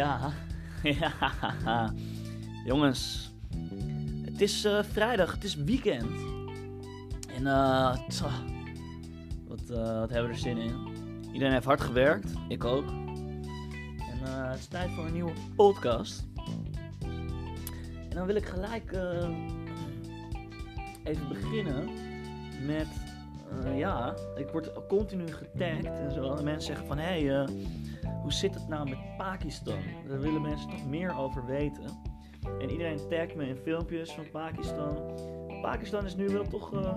Ja, ja. Jongens, het is eh, vrijdag, het is weekend. En tja, wat, eh, wat hebben we er zin in? Iedereen heeft hard gewerkt, ik ook. En het is tijd voor een nieuwe podcast. En dan wil ik gelijk even beginnen met, ja, ik word continu getagd en zo. En mensen zeggen van, hé, hey, hoe zit het nou met Pakistan? Daar willen mensen toch meer over weten. En iedereen tagt me in filmpjes van Pakistan. Pakistan is nu wel toch. eh,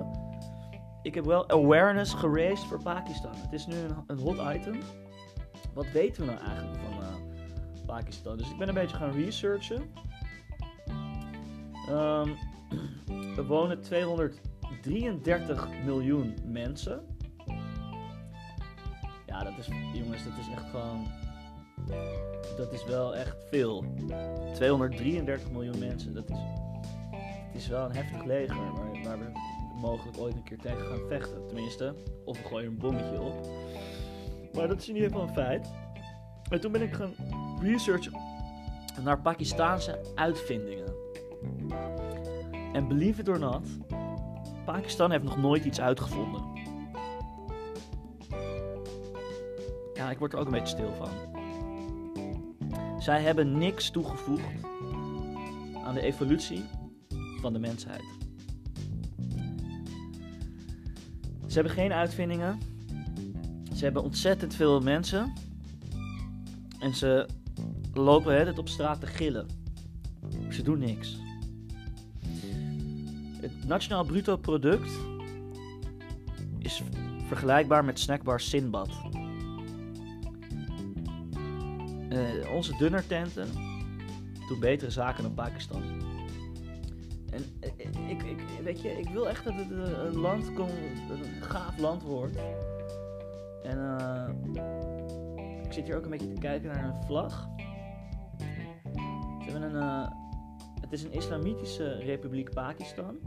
ik heb wel awareness geraced voor Pakistan. Het is nu een, een hot item. Wat weten we nou eigenlijk van eh, Pakistan? Dus ik ben een beetje gaan researchen. Ehm, er wonen 233 miljoen mensen. Ja, dat is, jongens, dat is echt gewoon. Dat is wel echt veel. 233 miljoen mensen, dat is. Het is wel een heftig leger waar, we mogelijk ooit een keer tegen gaan vechten. Tenminste, of we gooien een bommetje op. Maar dat is in ieder geval een feit. En toen ben ik gaan researchen naar Pakistaanse uitvindingen. En believe it or not, Pakistan heeft nog nooit iets uitgevonden. Ik word er ook een beetje stil van. Zij hebben niks toegevoegd aan de evolutie van de mensheid. Ze hebben geen uitvindingen. Ze hebben ontzettend veel mensen. En ze lopen het op straat te gillen. Ze doen niks. Het nationaal bruto product is vergelijkbaar met snackbar Sinbad. Eh, onze dunnertenten doen betere zaken dan Pakistan. En eh, ik, ik, weet je, ik wil echt dat het een land komt, een gaaf land wordt. En eh, ik zit hier ook een beetje te kijken naar een vlag. Ze hebben een, het is een islamitische republiek Pakistan.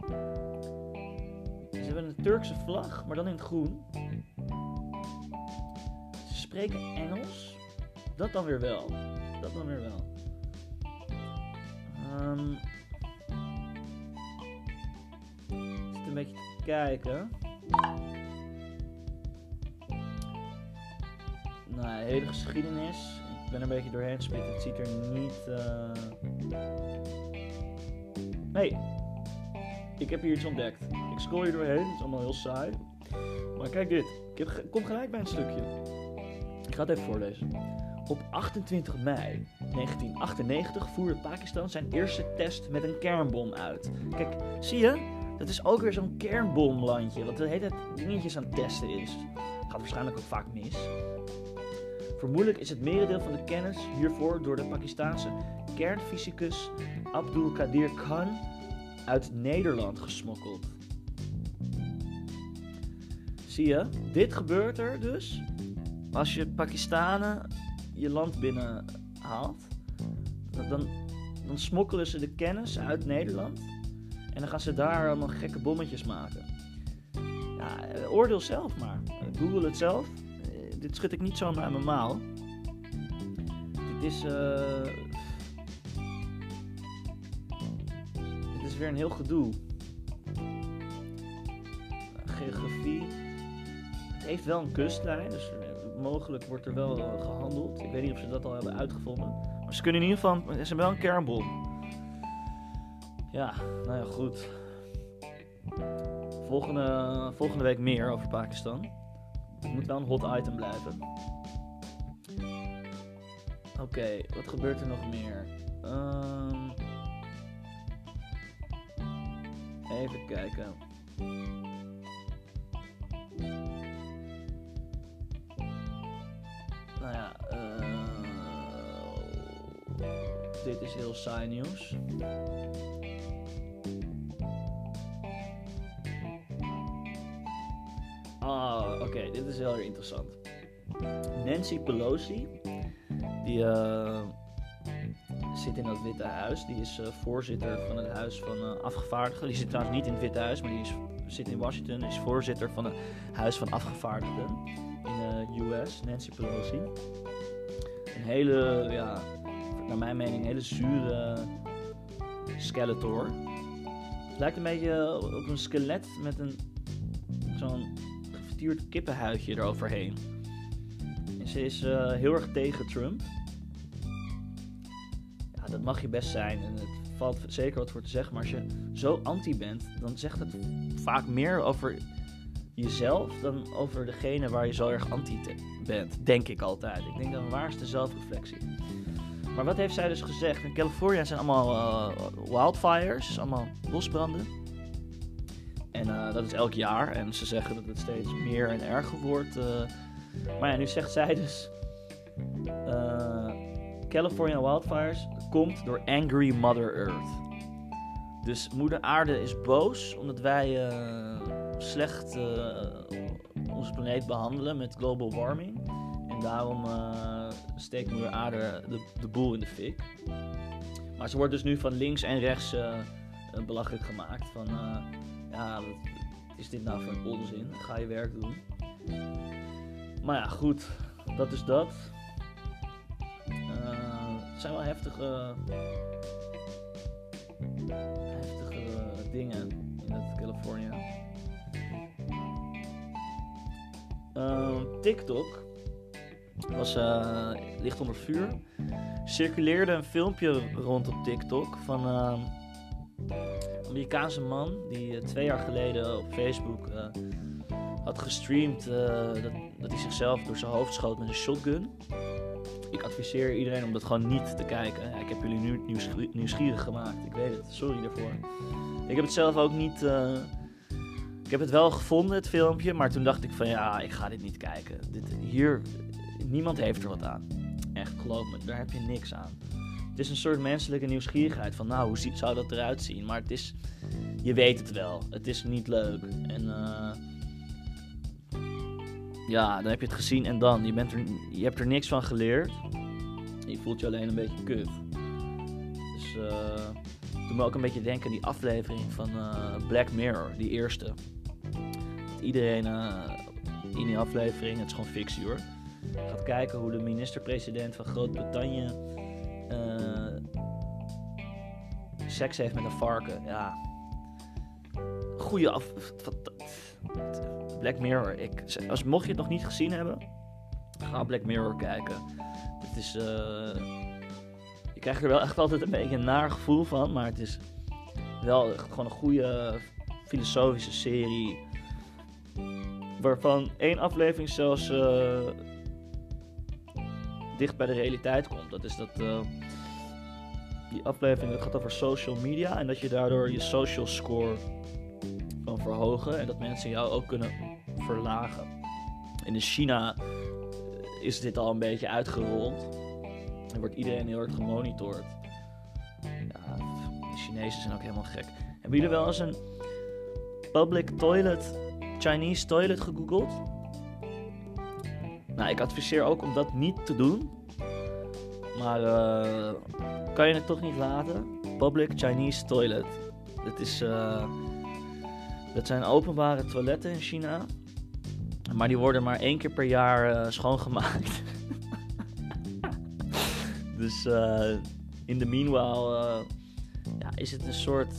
Ze hebben een Turkse vlag, maar dan in het groen. Ze spreken Engels. Dat dan weer wel. Dat dan weer wel. Ehm, ik zit een beetje te kijken. Nou, de hele geschiedenis. Ik ben een beetje doorheen gespit. Het ziet er niet. Nee. Ik heb hier iets ontdekt. Ik scroll hier doorheen. Het is allemaal heel saai. Maar kijk dit. Ik kom gelijk bij een stukje. Ik ga het even voorlezen. Op 28 mei 1998 voerde Pakistan zijn eerste test met een kernbom uit. Kijk, zie je? Dat is ook weer zo'n kernbomlandje. Wat de hele dingetjes aan het testen is. Gaat waarschijnlijk ook vaak mis. Vermoedelijk is het merendeel van de kennis hiervoor door de Pakistaanse kernfysicus Abdul Qadir Khan uit Nederland gesmokkeld. Zie je, dit gebeurt er dus als je Pakistanen je land binnenhaalt. Dan, dan, smokkelen ze de kennis uit Nederland en dan gaan ze daar allemaal gekke bommetjes maken. Eh, oordeel zelf maar. Google het zelf. Eh, dit schud ik niet zomaar uit mijn mouw. Dit is. eh dit is weer een heel gedoe. Geografie. Het heeft wel een kustlijn, dus mogelijk wordt er wel eh, gehandeld. Ik weet niet of ze dat al hebben uitgevonden. Maar ze kunnen in ieder geval. Ze hebben wel een kernbom. Ja, nou ja, goed. Volgende, volgende week meer over Pakistan. Het moet wel een hot item blijven. Oké, wat gebeurt er nog meer? Ehm, even kijken. Nou ja, eh, dit is heel saai nieuws. Ah, oké, dit is heel erg interessant. Nancy Pelosi, die eh, zit in dat Witte Huis. Die is eh, voorzitter van het Huis van Afgevaardigden. Die zit trouwens niet in het Witte Huis, maar die is, zit in Washington. Is voorzitter van het Huis van Afgevaardigden in de US, Nancy Pelosi. Een hele ja, naar mijn mening, een hele zure Skeletor. Het lijkt een beetje op een skelet met een zo'n gestuurd kippenhuidje eroverheen. En ze is uh, heel erg tegen Trump. Ja, dat mag je best zijn en het valt zeker wat voor te zeggen. Maar als je zo anti bent, dan zegt het vaak meer over jezelf dan over degene waar je zo erg anti bent. Denk ik altijd. Ik denk is de zelfreflectie? Maar wat heeft zij dus gezegd? In Californië zijn allemaal uh, wildfires, allemaal bosbranden. En uh, dat is elk jaar. En ze zeggen dat het steeds meer en erger wordt. Uh, maar ja, nu zegt zij dus... California wildfires komt door Angry Mother Earth. Dus moeder aarde is boos omdat wij slecht onze planeet behandelen met global warming. En daarom uh, steekt moeder aarde de, de boel in de fik. Maar ze wordt dus nu van links en rechts uh, belachelijk gemaakt. Van, ja, is dit nou voor onzin? Ga je werk doen. Maar ja, goed. Dat is dat. het zijn wel heftige... heftige dingen in het Californië. TikTok was uh, licht onder vuur. Circuleerde een filmpje rond op TikTok van uh, een Amerikaanse man die uh, twee jaar geleden op Facebook had gestreamd dat, dat hij zichzelf door zijn hoofd schoot met een shotgun. Ik adviseer iedereen om dat gewoon niet te kijken. Ik heb jullie nu nieuwsgierig gemaakt. Ik weet het. Sorry daarvoor. Ik heb het zelf ook niet. Ik heb het wel gevonden, het filmpje. Maar toen dacht ik van ja, ik ga dit niet kijken. Dit, hier, niemand heeft er wat aan. Echt, geloof me, daar heb je niks aan. Het is een soort menselijke nieuwsgierigheid van, nou, hoe zou dat eruit zien? Maar het is, je weet het wel. Het is niet leuk. En uh, ja, dan heb je het gezien en dan. Je, bent er, je hebt er niks van geleerd. Je voelt je alleen een beetje kut. Dus uh, doe me ook een beetje denken aan die aflevering van uh, Black Mirror, die eerste. Iedereen in die aflevering, het is gewoon fictie hoor gaat kijken hoe de minister-president van Groot-Brittannië uh, seks heeft met een varken. Ja. Goeie af. Black Mirror. Ik, als, mocht je het nog niet gezien hebben, ga Black Mirror kijken. Het is. Uh, je krijgt er wel echt altijd een beetje een naar gevoel van, maar het is wel gewoon een goede filosofische serie. Waarvan één aflevering zelfs uh, dicht bij de realiteit komt. Dat is dat uh, die aflevering gaat over social media en dat je daardoor je social score kan verhogen en dat mensen jou ook kunnen verlagen. in China is dit al een beetje uitgerold en wordt iedereen heel erg gemonitord. De Chinezen zijn ook helemaal gek. Hebben jullie wel eens een public toilet, Chinese toilet gegoogeld? Nou, ik adviseer ook om dat niet te doen. Maar uh, kan je het toch niet laten? Public Chinese Toilet. Het is, uh, dat zijn openbare toiletten in China. Maar die worden maar één keer per jaar uh, schoongemaakt. dus in de meanwhile ja, is het een soort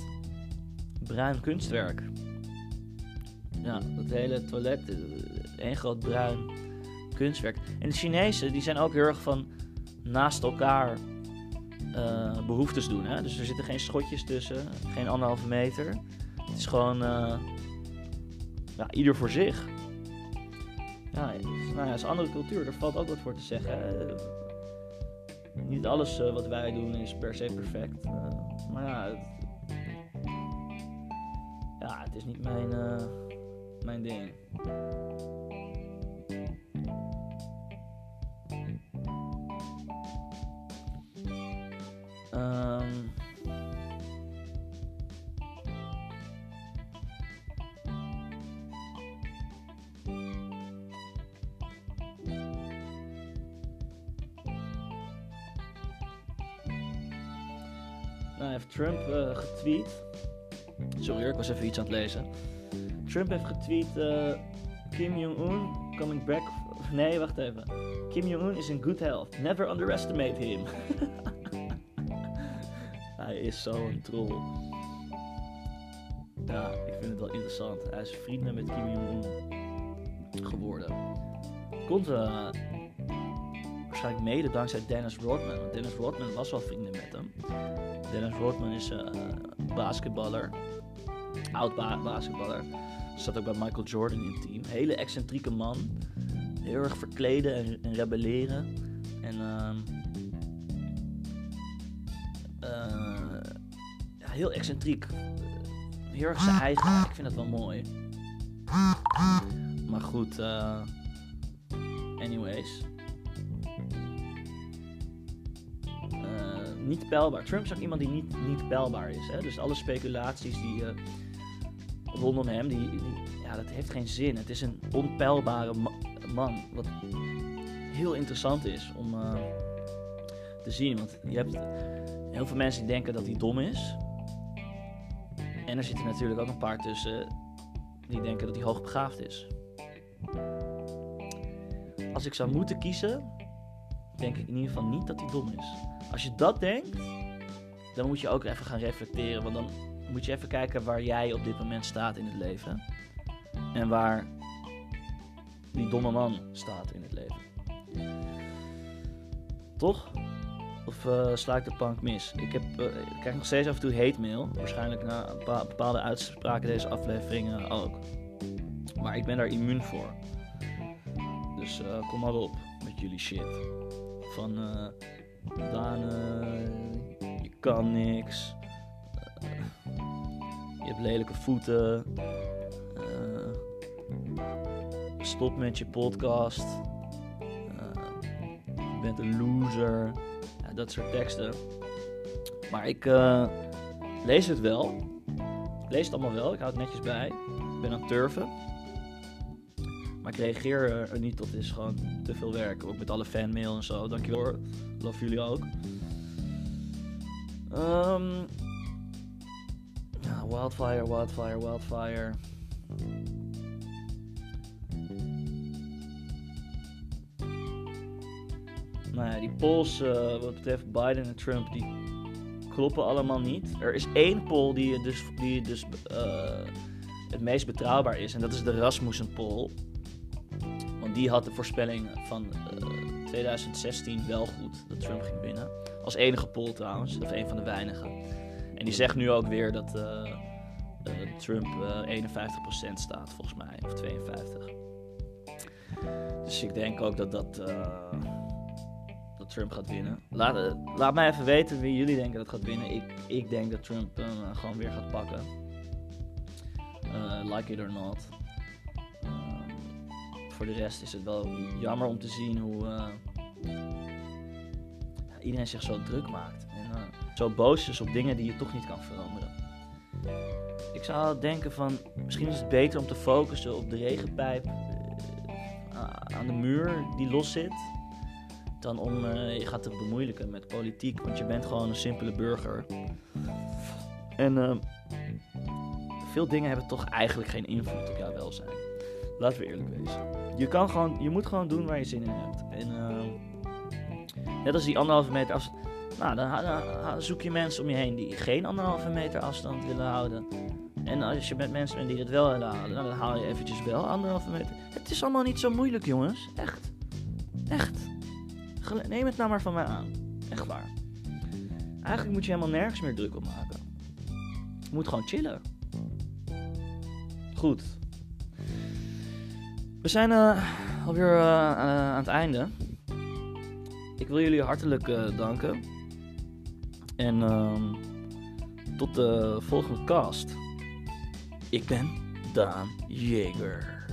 bruin kunstwerk. Ja, dat hele toilet, één groot bruin kunstwerk. En de Chinezen die zijn ook heel erg van naast elkaar uh, behoeftes doen. Hè? Dus er zitten geen schotjes tussen, geen anderhalve meter. Het is gewoon uh, ja, ieder voor zich. Ja, nou ja, is een andere cultuur, daar valt ook wat voor te zeggen. niet alles wat wij doen is per se perfect. maar ja het, ja, het is niet mijn, mijn ding. Um, nou, heeft Trump uh, getweet. Sorry, ik was even iets aan het lezen. Trump heeft getweet: uh, Kim Jong-un coming back. Nee, wacht even. Kim Jong-un is in good health. Never underestimate him. hij is zo'n troll. Ja, ik vind het wel interessant. Hij is vrienden met Kim Jong-un geworden. Komt uh, waarschijnlijk mede dankzij Dennis Rodman. Want Dennis Rodman was wel vrienden met hem. Dennis Rodman is uh, basketballer. Oud ba basketballer. Zat ook bij Michael Jordan in het team. Hele excentrieke man. Heel erg verkleden en, en rebelleren. En uh, heel excentriek. Heel erg zijn eigen. Ik vind dat wel mooi. Maar goed, uh, anyways. Uh, niet peilbaar. Trump is ook iemand die niet, niet peilbaar is. Hè? Dus alle speculaties die rondom hem, die, die, ja, dat heeft geen zin. Het is een onpeilbare ma man. Wat heel interessant is om te zien. Want je hebt heel veel mensen die denken dat hij dom is. En er zitten natuurlijk ook een paar tussen die denken dat hij hoogbegaafd is. Als ik zou moeten kiezen, denk ik in ieder geval niet dat hij dom is. Als je dat denkt, dan moet je ook even gaan reflecteren. Want dan moet je even kijken waar jij op dit moment staat in het leven. En waar die domme man staat in het leven. Toch? Of uh, sla ik de plank mis? Ik, heb, uh, ik krijg nog steeds af en toe hate mail. Waarschijnlijk na bepaalde uitspraken deze afleveringen ook. Maar ik ben daar immuun voor. Dus uh, kom maar op met jullie shit. Van Daan, je kan niks. Je hebt lelijke voeten. stop met je podcast. je bent een loser dat soort teksten. Maar ik uh, lees het wel. Ik lees het allemaal wel. Ik hou het netjes bij. Ik ben aan het turven. Maar ik reageer er niet tot. Het is gewoon te veel werk. Ook met alle fanmail en zo. Dankjewel hoor. Love jullie ook. Um, wildfire, wildfire, wildfire. Nou ja, die polls uh, wat betreft Biden en Trump, die kloppen allemaal niet. Er is één poll die dus, die dus uh, het meest betrouwbaar is. En dat is de Rasmussen poll. Want die had de voorspelling van uh, 2016 wel goed dat Trump ging winnen. Als enige poll trouwens, of een van de weinigen. Die zegt nu ook weer dat Trump 51% staat volgens mij, of 52%. Dus ik denk ook dat dat Trump gaat winnen. Laat, eh, laat mij even weten wie jullie denken dat gaat winnen. Ik, ik denk dat Trump hem gewoon weer gaat pakken. Like it or not. Voor de rest is het wel jammer om te zien hoe iedereen zich zo druk maakt. Zo boos is op dingen die je toch niet kan veranderen. Ik zou denken van, misschien is het beter om te focussen op de regenpijp aan de muur die los zit dan om uh, je gaat te bemoeilijken met politiek. Want je bent gewoon een simpele burger. En uh, veel dingen hebben toch eigenlijk geen invloed op jouw welzijn. Laten we eerlijk wezen. Je, kan gewoon, je moet gewoon doen waar je zin in hebt. En net als die anderhalve meter afstand. Nou, dan, dan, zoek je mensen om je heen die geen anderhalve meter afstand willen houden. En als je met mensen bent die het wel willen houden, dan haal je eventjes wel anderhalve meter. Het is allemaal niet zo moeilijk, jongens. Echt. Echt. Neem het nou maar van mij aan. Echt waar. Eigenlijk moet je helemaal nergens meer druk op maken. Je moet gewoon chillen. Goed. We zijn uh, alweer uh, aan het einde. Ik wil jullie hartelijk danken. En um, tot de volgende cast. Ik ben Daan Jager.